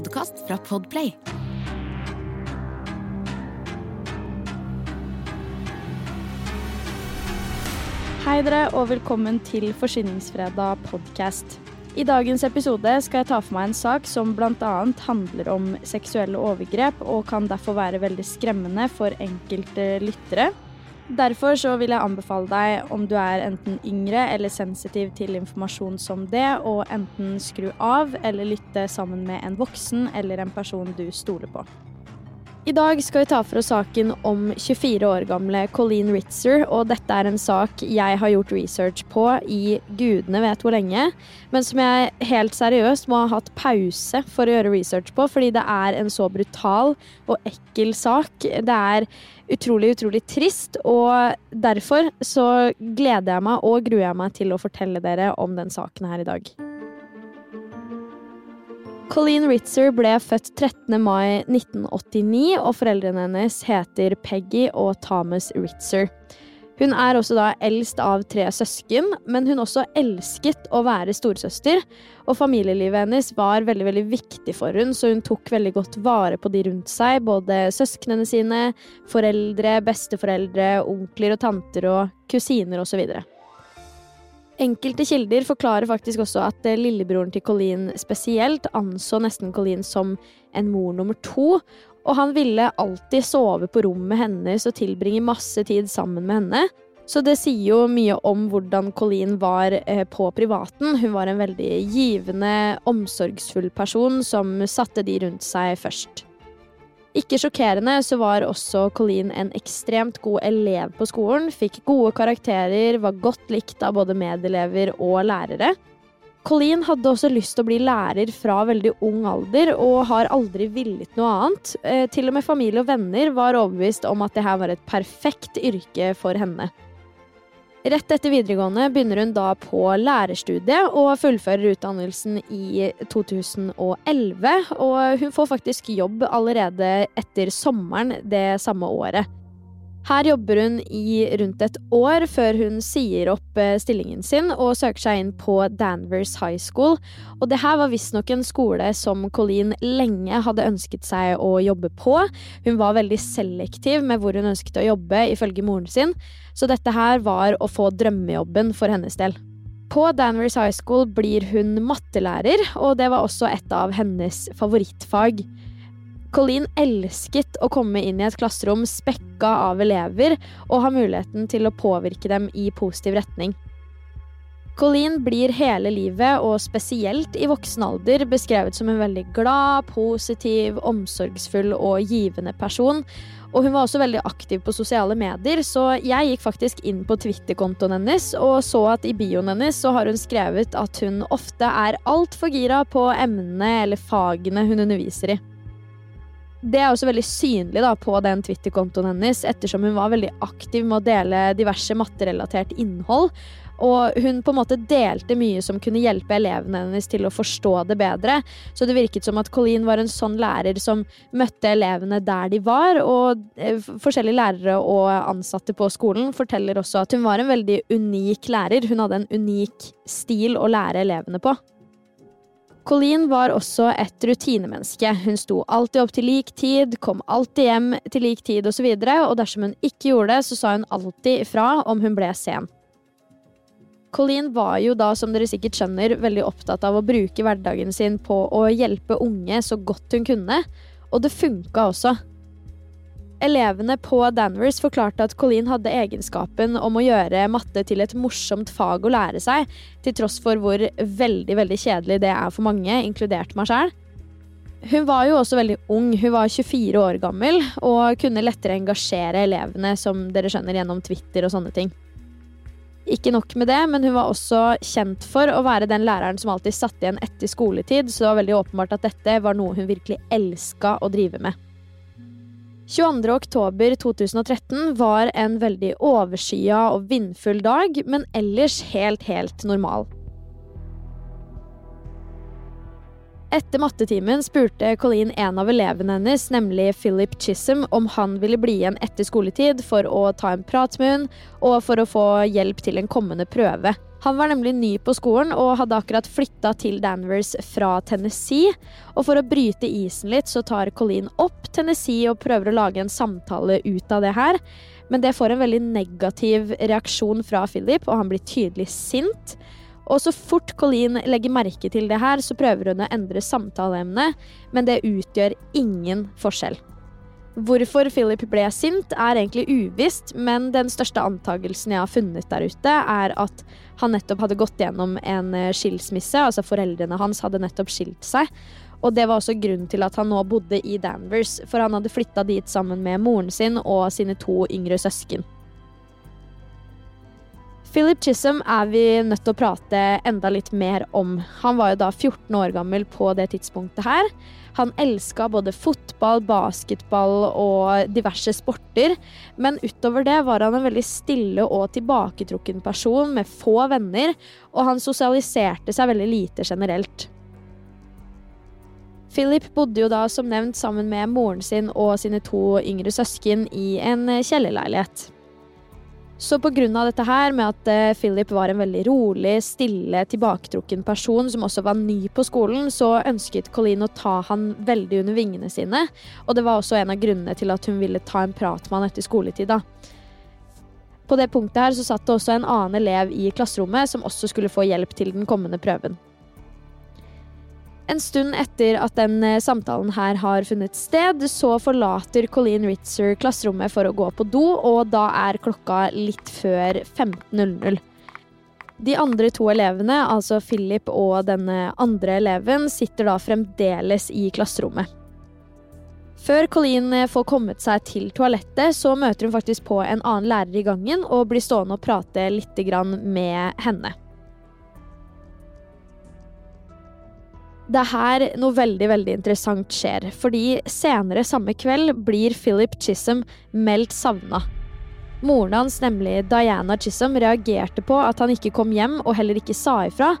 podkast fra Podplay. Hei dere, og velkommen til Forsyningsfredag podcast. I dagens episode skal jeg ta for meg en sak som bl.a. handler om seksuelle overgrep, og kan derfor være veldig skremmende for enkelte lyttere. Derfor så vil jeg anbefale deg, om du er enten yngre eller sensitiv til informasjon som det, å enten skru av eller lytte sammen med en voksen eller en person du stoler på. I dag skal vi ta for oss saken om 24 år gamle Colleen Ritzer, og dette er en sak jeg har gjort research på i gudene vet hvor lenge, men som jeg helt seriøst må ha hatt pause for å gjøre research på, fordi det er en så brutal og ekkel sak. Det er utrolig, utrolig trist, og derfor så gleder jeg meg og gruer jeg meg til å fortelle dere om den saken her i dag. Colleen Ritzer ble født 13. mai 1989, og foreldrene hennes heter Peggy og Thomas Ritzer. Hun er også da eldst av tre søsken, men hun også elsket å være storesøster. Og familielivet hennes var veldig veldig viktig for hun, så hun tok veldig godt vare på de rundt seg. Både søsknene sine, foreldre, besteforeldre, onkler og tanter og kusiner osv. Enkelte kilder forklarer faktisk også at eh, lillebroren til Colleen spesielt anså nesten Colleen som en mor nummer to, og han ville alltid sove på rommet hennes og tilbringe masse tid sammen med henne. Så det sier jo mye om hvordan Colleen var eh, på privaten. Hun var en veldig givende, omsorgsfull person som satte de rundt seg først. Ikke sjokkerende så var også Colleen en ekstremt god elev på skolen. Fikk gode karakterer, var godt likt av både medelever og lærere. Colleen hadde også lyst til å bli lærer fra veldig ung alder, og har aldri villet noe annet. Eh, til og med familie og venner var overbevist om at det her var et perfekt yrke for henne. Rett etter videregående begynner hun da på lærerstudiet og fullfører utdannelsen i 2011. Og hun får faktisk jobb allerede etter sommeren det samme året. Her jobber hun i rundt et år før hun sier opp eh, stillingen sin og søker seg inn på Danvers High School. Og det her var visstnok en skole som Colleen lenge hadde ønsket seg å jobbe på. Hun var veldig selektiv med hvor hun ønsket å jobbe, ifølge moren sin. Så dette her var å få drømmejobben for hennes del. På Danvers High School blir hun mattelærer, og det var også et av hennes favorittfag. Colleen elsket å komme inn i et klasserom spekka av elever og ha muligheten til å påvirke dem i positiv retning. Colleen blir hele livet, og spesielt i voksen alder, beskrevet som en veldig glad, positiv, omsorgsfull og givende person. Og hun var også veldig aktiv på sosiale medier, så jeg gikk faktisk inn på Twitter-kontoen hennes og så at i bioen hennes så har hun skrevet at hun ofte er altfor gira på emnene eller fagene hun underviser i. Det er også veldig synlig da, på den Twitter-kontoen hennes, ettersom hun var veldig aktiv med å dele diverse matterelatert innhold. Og hun på en måte delte mye som kunne hjelpe elevene hennes til å forstå det bedre. Så det virket som at Colleen var en sånn lærer som møtte elevene der de var. Og eh, forskjellige lærere og ansatte på skolen forteller også at hun var en veldig unik lærer. Hun hadde en unik stil å lære elevene på. Colleen var også et rutinemenneske. Hun sto alltid opp til lik tid, kom alltid hjem til lik tid osv., og, så og dersom hun ikke gjorde det, så sa hun alltid ifra om hun ble sen. Colleen var jo da, som dere sikkert skjønner, veldig opptatt av å bruke hverdagen sin på å hjelpe unge så godt hun kunne, og det funka også. Elevene på Danvers forklarte at Colleen hadde egenskapen om å gjøre matte til et morsomt fag å lære seg, til tross for hvor veldig veldig kjedelig det er for mange, inkludert meg sjøl. Hun var jo også veldig ung, hun var 24 år gammel, og kunne lettere engasjere elevene, som dere skjønner, gjennom Twitter og sånne ting. Ikke nok med det, men hun var også kjent for å være den læreren som alltid satt igjen etter skoletid, så det var veldig åpenbart at dette var noe hun virkelig elska å drive med. 22.10.2013 var en veldig overskya og vindfull dag, men ellers helt, helt normal. Etter mattetimen spurte Colleen en av elevene hennes, nemlig Philip Chisholm, om han ville bli igjen etter skoletid for å ta en prat med hun og for å få hjelp til en kommende prøve. Han var nemlig ny på skolen og hadde akkurat flytta til Danvers fra Tennessee. Og for å bryte isen litt, så tar Colleen opp Tennessee og prøver å lage en samtale ut av det her. Men det får en veldig negativ reaksjon fra Philip, og han blir tydelig sint. Og så fort Colleen legger merke til det her, så prøver hun å endre samtaleemnet, men det utgjør ingen forskjell. Hvorfor Philip ble sint, er egentlig uvisst, men den største antagelsen jeg har funnet der ute, er at han nettopp hadde gått gjennom en eh, skilsmisse. Altså foreldrene hans hadde nettopp skilt seg. Og det var også grunnen til at han nå bodde i Danvers, for han hadde flytta dit sammen med moren sin og sine to yngre søsken. Philip Chisholm er vi nødt til å prate enda litt mer om. Han var jo da 14 år gammel på det tidspunktet her. Han elska både fotball, basketball og diverse sporter. Men utover det var han en veldig stille og tilbaketrukken person med få venner, og han sosialiserte seg veldig lite generelt. Philip bodde jo da som nevnt sammen med moren sin og sine to yngre søsken i en kjellerleilighet. Så pga. dette her med at eh, Philip var en veldig rolig, stille, tilbaketrukken person som også var ny på skolen, så ønsket Colleen å ta han veldig under vingene sine. Og det var også en av grunnene til at hun ville ta en prat med han etter skoletid. da. På det punktet her så satt det også en annen elev i klasserommet som også skulle få hjelp til den kommende prøven. En stund etter at den eh, samtalen her har funnet sted, så forlater Colleen Ritzer klasserommet for å gå på do, og da er klokka litt før 15.00. De andre to elevene, altså Philip og denne andre eleven, sitter da fremdeles i klasserommet. Før Colleen eh, får kommet seg til toalettet, så møter hun faktisk på en annen lærer i gangen og blir stående og prate litt med henne. Det er her noe veldig veldig interessant skjer. Fordi senere samme kveld blir Philip Chisholm meldt savna. Moren hans, nemlig Diana Chisholm, reagerte på at han ikke kom hjem og heller ikke sa ifra.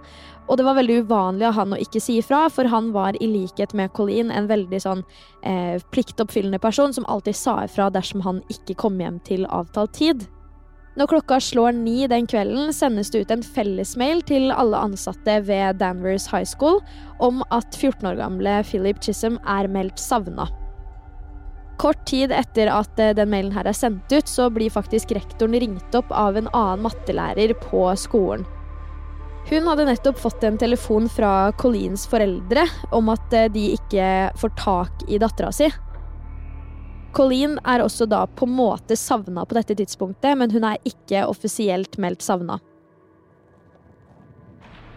Og det var veldig uvanlig av han å ikke si ifra, for han var i likhet med Colleen en veldig sånn eh, pliktoppfyllende person som alltid sa ifra dersom han ikke kom hjem til avtalt tid. Når klokka slår ni den kvelden, sendes det ut en fellesmail til alle ansatte ved Danvers High School om at 14 år gamle Philip Chisholm er meldt savna. Kort tid etter at eh, den mailen her er sendt ut, så blir faktisk rektoren ringt opp av en annen mattelærer på skolen. Hun hadde nettopp fått en telefon fra Colleens foreldre om at eh, de ikke får tak i dattera si. Colleen er også da på en måte savna på dette tidspunktet, men hun er ikke offisielt meldt savna.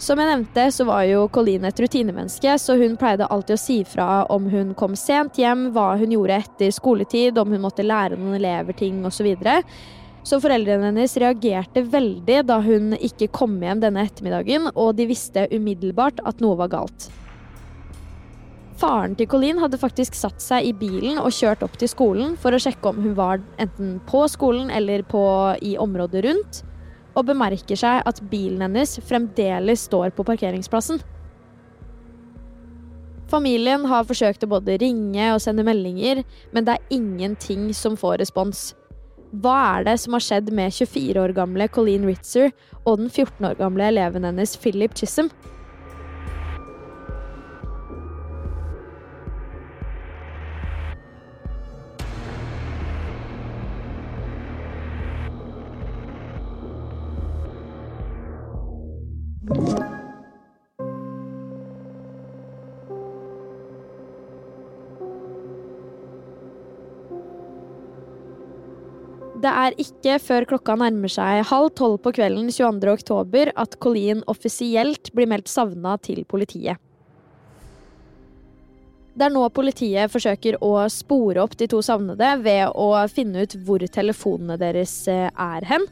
Som jeg nevnte, så var jo Colleen et rutinemenneske, så hun pleide alltid å si fra om hun kom sent hjem, hva hun gjorde etter skoletid, om hun måtte lære noen elever ting osv. Så, så foreldrene hennes reagerte veldig da hun ikke kom hjem denne ettermiddagen, og de visste umiddelbart at noe var galt. Faren til Colleen hadde faktisk satt seg i bilen og kjørt opp til skolen for å sjekke om hun var enten på skolen eller på, i området rundt, og bemerker seg at bilen hennes fremdeles står på parkeringsplassen. Familien har forsøkt å både ringe og sende meldinger, men det er ingenting som får respons. Hva er det som har skjedd med 24 år gamle Colleen Ritzer og den 14 år gamle eleven hennes Philip Chisholm? Det er ikke før klokka nærmer seg halv tolv på kvelden 22. oktober at Colleen offisielt blir meldt savna til politiet. Det er nå politiet forsøker å spore opp de to savnede ved å finne ut hvor telefonene deres eh, er hen,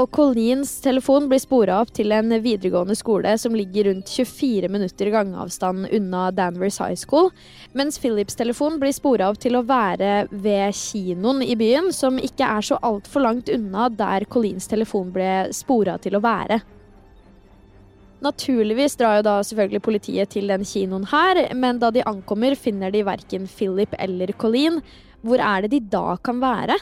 og Colleens telefon blir spora opp til en videregående skole som ligger rundt 24 minutter gangavstand unna Danvers High School, mens Philips telefon blir spora opp til å være ved kinoen i byen, som ikke er så altfor langt unna der Colleens telefon ble spora til å være. Naturligvis drar jo da selvfølgelig politiet til den kinoen her, men da de ankommer, finner de verken Philip eller Colleen. Hvor er det de da kan være?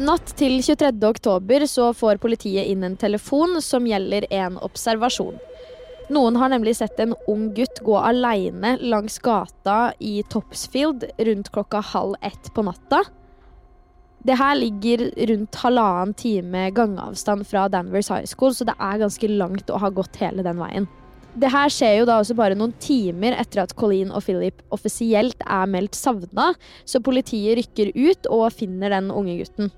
Natt til 23. oktober så får politiet inn en telefon som gjelder en observasjon. Noen har nemlig sett en ung gutt gå aleine langs gata i Topsfield rundt klokka halv ett på natta. Det her ligger rundt halvannen time gangavstand fra Danvers High School, så det er ganske langt å ha gått hele den veien. Det her skjer jo da også bare noen timer etter at Colleen og Philip offisielt er meldt savna, så politiet rykker ut og finner den unge gutten.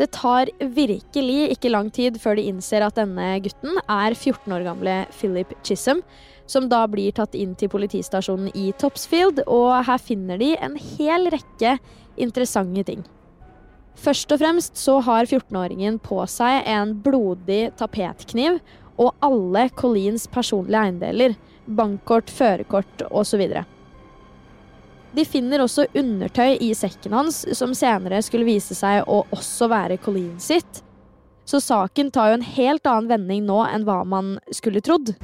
Det tar virkelig ikke lang tid før de innser at denne gutten er 14 år gamle Philip Chisholm, som da blir tatt inn til politistasjonen i Topsfield, og her finner de en hel rekke interessante ting. Først og fremst så har 14-åringen på seg en blodig tapetkniv og alle Colleens personlige eiendeler, bankkort, førerkort osv. De finner også undertøy i sekken hans, som senere skulle vise seg å også være Colleen sitt. Så saken tar jo en helt annen vending nå enn hva man skulle trodd.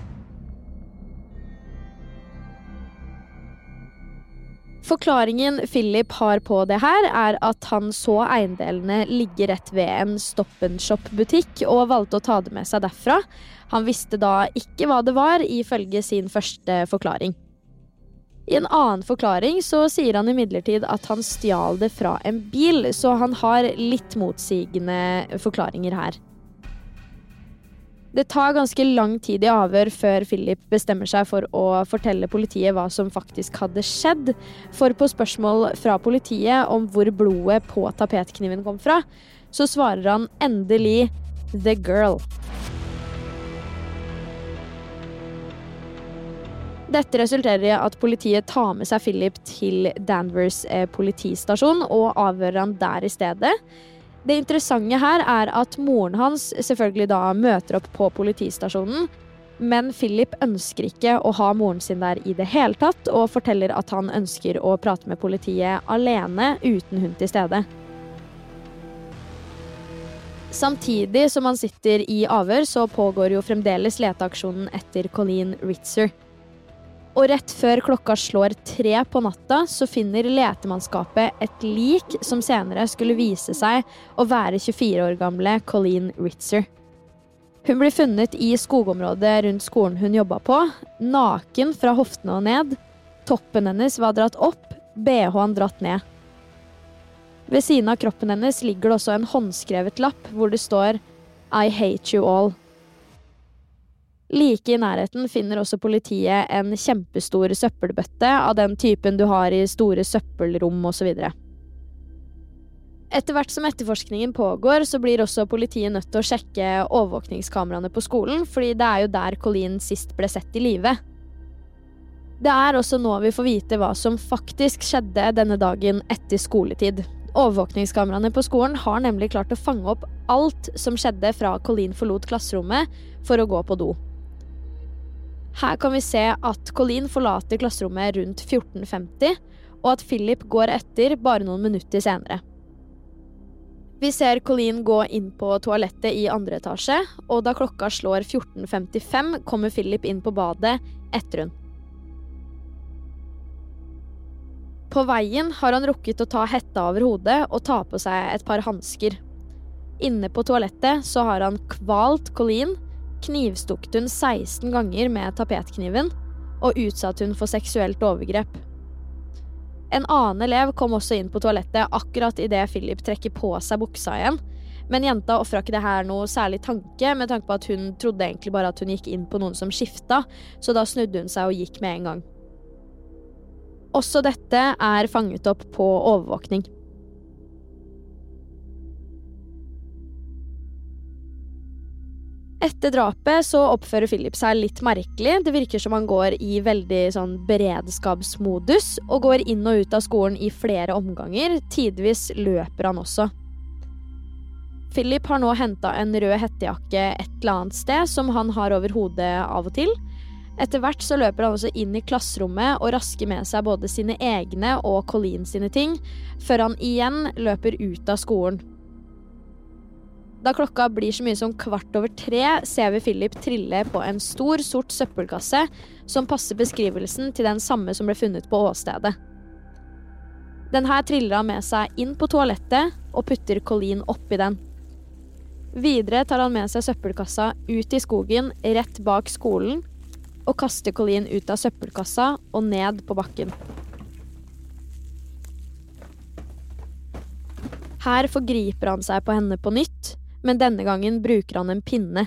Forklaringen Philip har på det her, er at han så eiendelene ligge rett ved en Stop and Shop-butikk, og valgte å ta det med seg derfra. Han visste da ikke hva det var, ifølge sin første forklaring. I en annen forklaring så sier han imidlertid at han stjal det fra en bil, så han har litt motsigende forklaringer her. Det tar ganske lang tid i avhør før Philip bestemmer seg for å fortelle politiet hva som faktisk hadde skjedd. For på spørsmål fra politiet om hvor blodet på tapetkniven kom fra, så svarer han endelig 'the girl'. Dette resulterer i at politiet tar med seg Philip til Danvers eh, politistasjon og avhører han der i stedet. Det interessante her er at moren hans selvfølgelig da møter opp på politistasjonen. Men Philip ønsker ikke å ha moren sin der i det hele tatt, og forteller at han ønsker å prate med politiet alene uten hun til stede. Samtidig som han sitter i avhør, så pågår jo fremdeles leteaksjonen etter Colleen Ritzer. Og rett før klokka slår tre på natta, så finner letemannskapet et lik som senere skulle vise seg å være 24 år gamle Colleen Ritzer. Hun blir funnet i skogområdet rundt skolen hun jobba på, naken fra hoftene og ned. Toppen hennes var dratt opp, bh-en dratt ned. Ved siden av kroppen hennes ligger det også en håndskrevet lapp hvor det står I hate you all. Like i nærheten finner også politiet en kjempestor søppelbøtte av den typen du har i store søppelrom osv. Etter hvert som etterforskningen pågår, så blir også politiet nødt til å sjekke overvåkningskameraene på skolen, fordi det er jo der Colleen sist ble sett i live. Det er også nå vi får vite hva som faktisk skjedde denne dagen etter skoletid. Overvåkningskameraene på skolen har nemlig klart å fange opp alt som skjedde fra Colleen forlot klasserommet for å gå på do. Her kan vi se at Colleen forlater klasserommet rundt 14.50, og at Philip går etter bare noen minutter senere. Vi ser Colleen gå inn på toalettet i andre etasje, og da klokka slår 14.55, kommer Philip inn på badet etter hun. På veien har han rukket å ta hetta over hodet og ta på seg et par hansker. Inne på toalettet så har han kvalt Colleen knivstukket hun 16 ganger med tapetkniven og utsatte hun for seksuelt overgrep. En annen elev kom også inn på toalettet akkurat idet Philip trekker på seg buksa igjen. Men jenta ofra ikke det her noe særlig tanke, med tanke på at hun trodde egentlig bare at hun gikk inn på noen som skifta, så da snudde hun seg og gikk med en gang. Også dette er fanget opp på overvåkning. Etter drapet så oppfører Philip seg litt merkelig. Det virker som han går i veldig sånn beredskapsmodus og går inn og ut av skolen i flere omganger. Tidvis løper han også. Philip har nå henta en rød hettejakke et eller annet sted som han har over hodet av og til. Etter hvert så løper han også inn i klasserommet og rasker med seg både sine egne og Colleen sine ting, før han igjen løper ut av skolen. Da klokka blir så mye som kvart over tre, ser vi Philip trille på en stor, sort søppelkasse som passer beskrivelsen til den samme som ble funnet på åstedet. Den her triller han med seg inn på toalettet og putter Colleen oppi den. Videre tar han med seg søppelkassa ut i skogen rett bak skolen og kaster Colleen ut av søppelkassa og ned på bakken. Her forgriper han seg på henne på nytt, men denne gangen bruker han en pinne.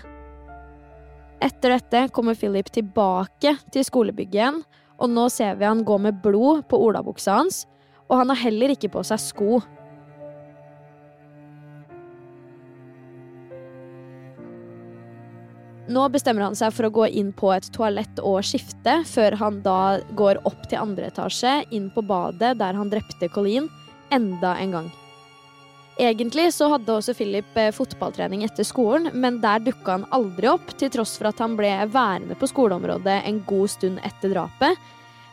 Etter dette kommer Philip tilbake til skolebygget igjen, og nå ser vi han gå med blod på olabuksa hans, og han har heller ikke på seg sko. Nå bestemmer han seg for å gå inn på et toalett og skifte, før han da går opp til andre etasje, inn på badet der han drepte Colleen, enda en gang. Egentlig så hadde også Philip eh, fotballtrening etter skolen, men der dukka han aldri opp, til tross for at han ble værende på skoleområdet en god stund etter drapet.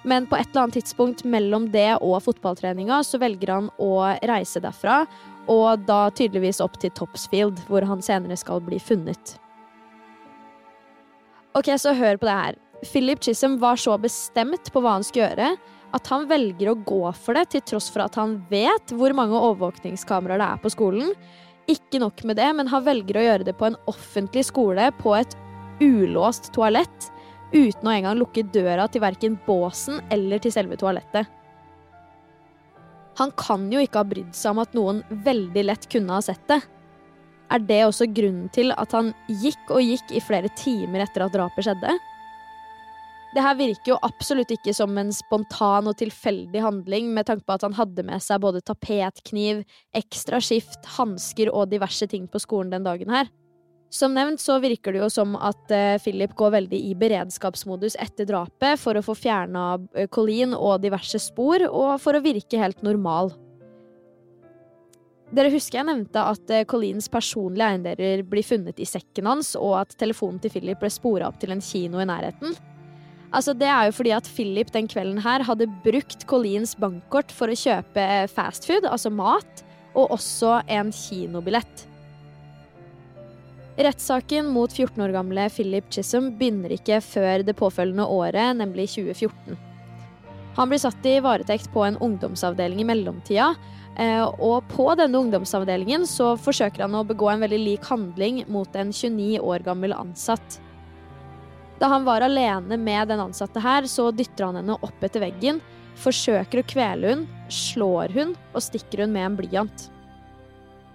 Men på et eller annet tidspunkt mellom det og fotballtreninga så velger han å reise derfra, og da tydeligvis opp til Topsfield, hvor han senere skal bli funnet. Ok, så hør på det her. Philip Chisholm var så bestemt på hva han skulle gjøre, at han velger å gå for det, til tross for at han vet hvor mange overvåkningskameraer det er på skolen. Ikke nok med det, men han velger å gjøre det på en offentlig skole, på et ulåst toalett, uten å engang lukke døra til verken båsen eller til selve toalettet. Han kan jo ikke ha brydd seg om at noen veldig lett kunne ha sett det. Er det også grunnen til at han gikk og gikk i flere timer etter at drapet skjedde? Det her virker jo absolutt ikke som en spontan og tilfeldig handling, med tanke på at han hadde med seg både tapetkniv, ekstra skift, hansker og diverse ting på skolen den dagen her. Som nevnt så virker det jo som at uh, Philip går veldig i beredskapsmodus etter drapet for å få fjerna uh, Colleen og diverse spor, og for å virke helt normal. Dere husker jeg nevnte at uh, Colleens personlige eiendeler blir funnet i sekken hans, og at telefonen til Philip ble spora opp til en kino i nærheten? Altså, det er jo fordi at Philip den kvelden her hadde brukt Colleens bankkort for å kjøpe fastfood, altså mat, og også en kinobillett. Rettssaken mot 14 år gamle Philip Chisholm begynner ikke før det påfølgende året, nemlig 2014. Han blir satt i varetekt på en ungdomsavdeling i mellomtida, eh, og på denne ungdomsavdelingen så forsøker han å begå en veldig lik handling mot en 29 år gammel ansatt. Da han var alene med den ansatte her, så dytter han henne opp etter veggen, forsøker å kvele hun, slår hun og stikker hun med en blyant.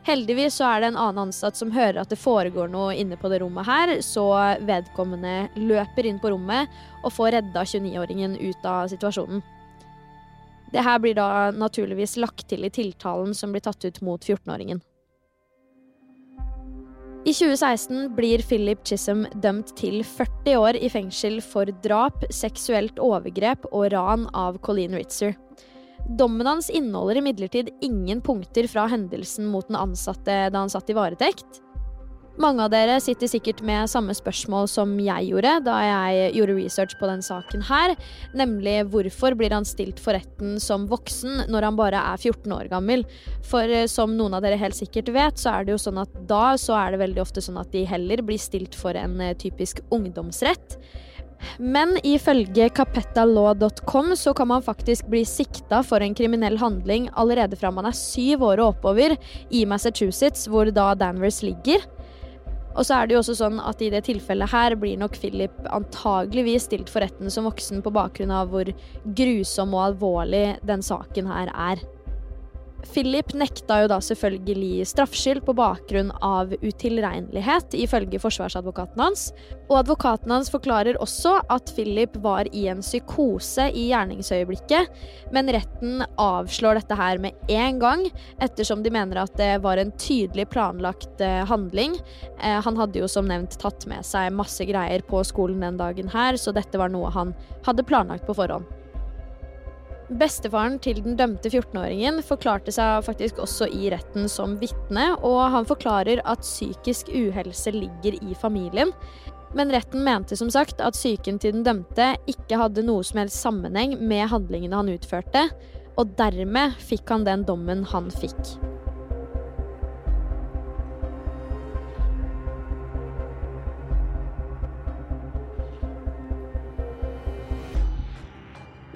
Heldigvis så er det en annen ansatt som hører at det foregår noe inne på det rommet her, så vedkommende løper inn på rommet og får redda 29-åringen ut av situasjonen. Det her blir da naturligvis lagt til i tiltalen som blir tatt ut mot 14-åringen. I 2016 blir Philip Chisholm dømt til 40 år i fengsel for drap, seksuelt overgrep og ran av Colleen Ritzer. Dommen hans inneholder imidlertid ingen punkter fra hendelsen mot den ansatte da han satt i varetekt. Mange av dere sitter sikkert med samme spørsmål som jeg gjorde da jeg gjorde research på den saken her, nemlig hvorfor blir han stilt for retten som voksen når han bare er 14 år gammel? For eh, som noen av dere helt sikkert vet, så er det jo sånn at da så er det veldig ofte sånn at de heller blir stilt for en eh, typisk ungdomsrett. Men ifølge capettalaw.com så kan man faktisk bli sikta for en kriminell handling allerede fra man er syv år og oppover i Massachusetts, hvor da Danvers ligger. Og så er det jo også sånn at i det tilfellet her blir nok Philip antageligvis stilt for retten som voksen på bakgrunn av hvor grusom og alvorlig den saken her er. Philip nekta jo da selvfølgelig straffskyld på bakgrunn av utilregnelighet, ifølge forsvarsadvokaten hans. Og advokaten hans forklarer også at Philip var i en psykose i gjerningsøyeblikket, men retten avslår dette her med en gang, ettersom de mener at det var en tydelig planlagt eh, handling. Eh, han hadde jo som nevnt tatt med seg masse greier på skolen den dagen her, så dette var noe han hadde planlagt på forhånd. Bestefaren til den dømte 14-åringen forklarte seg faktisk også i retten som vitne, og han forklarer at psykisk uhelse ligger i familien. Men retten mente som sagt at psyken til den dømte ikke hadde noe som helst sammenheng med handlingene han utførte, og dermed fikk han den dommen han fikk.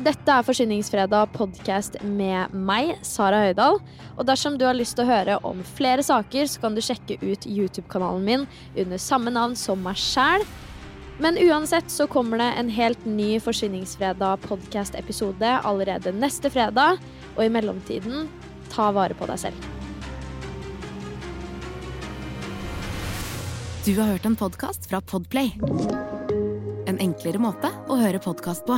Dette er Forsyningsfredag podkast med meg, Sara Høydahl. Og dersom du har lyst til å høre om flere saker, så kan du sjekke ut YouTube-kanalen min under samme navn som meg sjæl. Men uansett så kommer det en helt ny Forsyningsfredag podkast-episode allerede neste fredag. Og i mellomtiden, ta vare på deg selv. Du har hørt en podkast fra Podplay. En enklere måte å høre podkast på.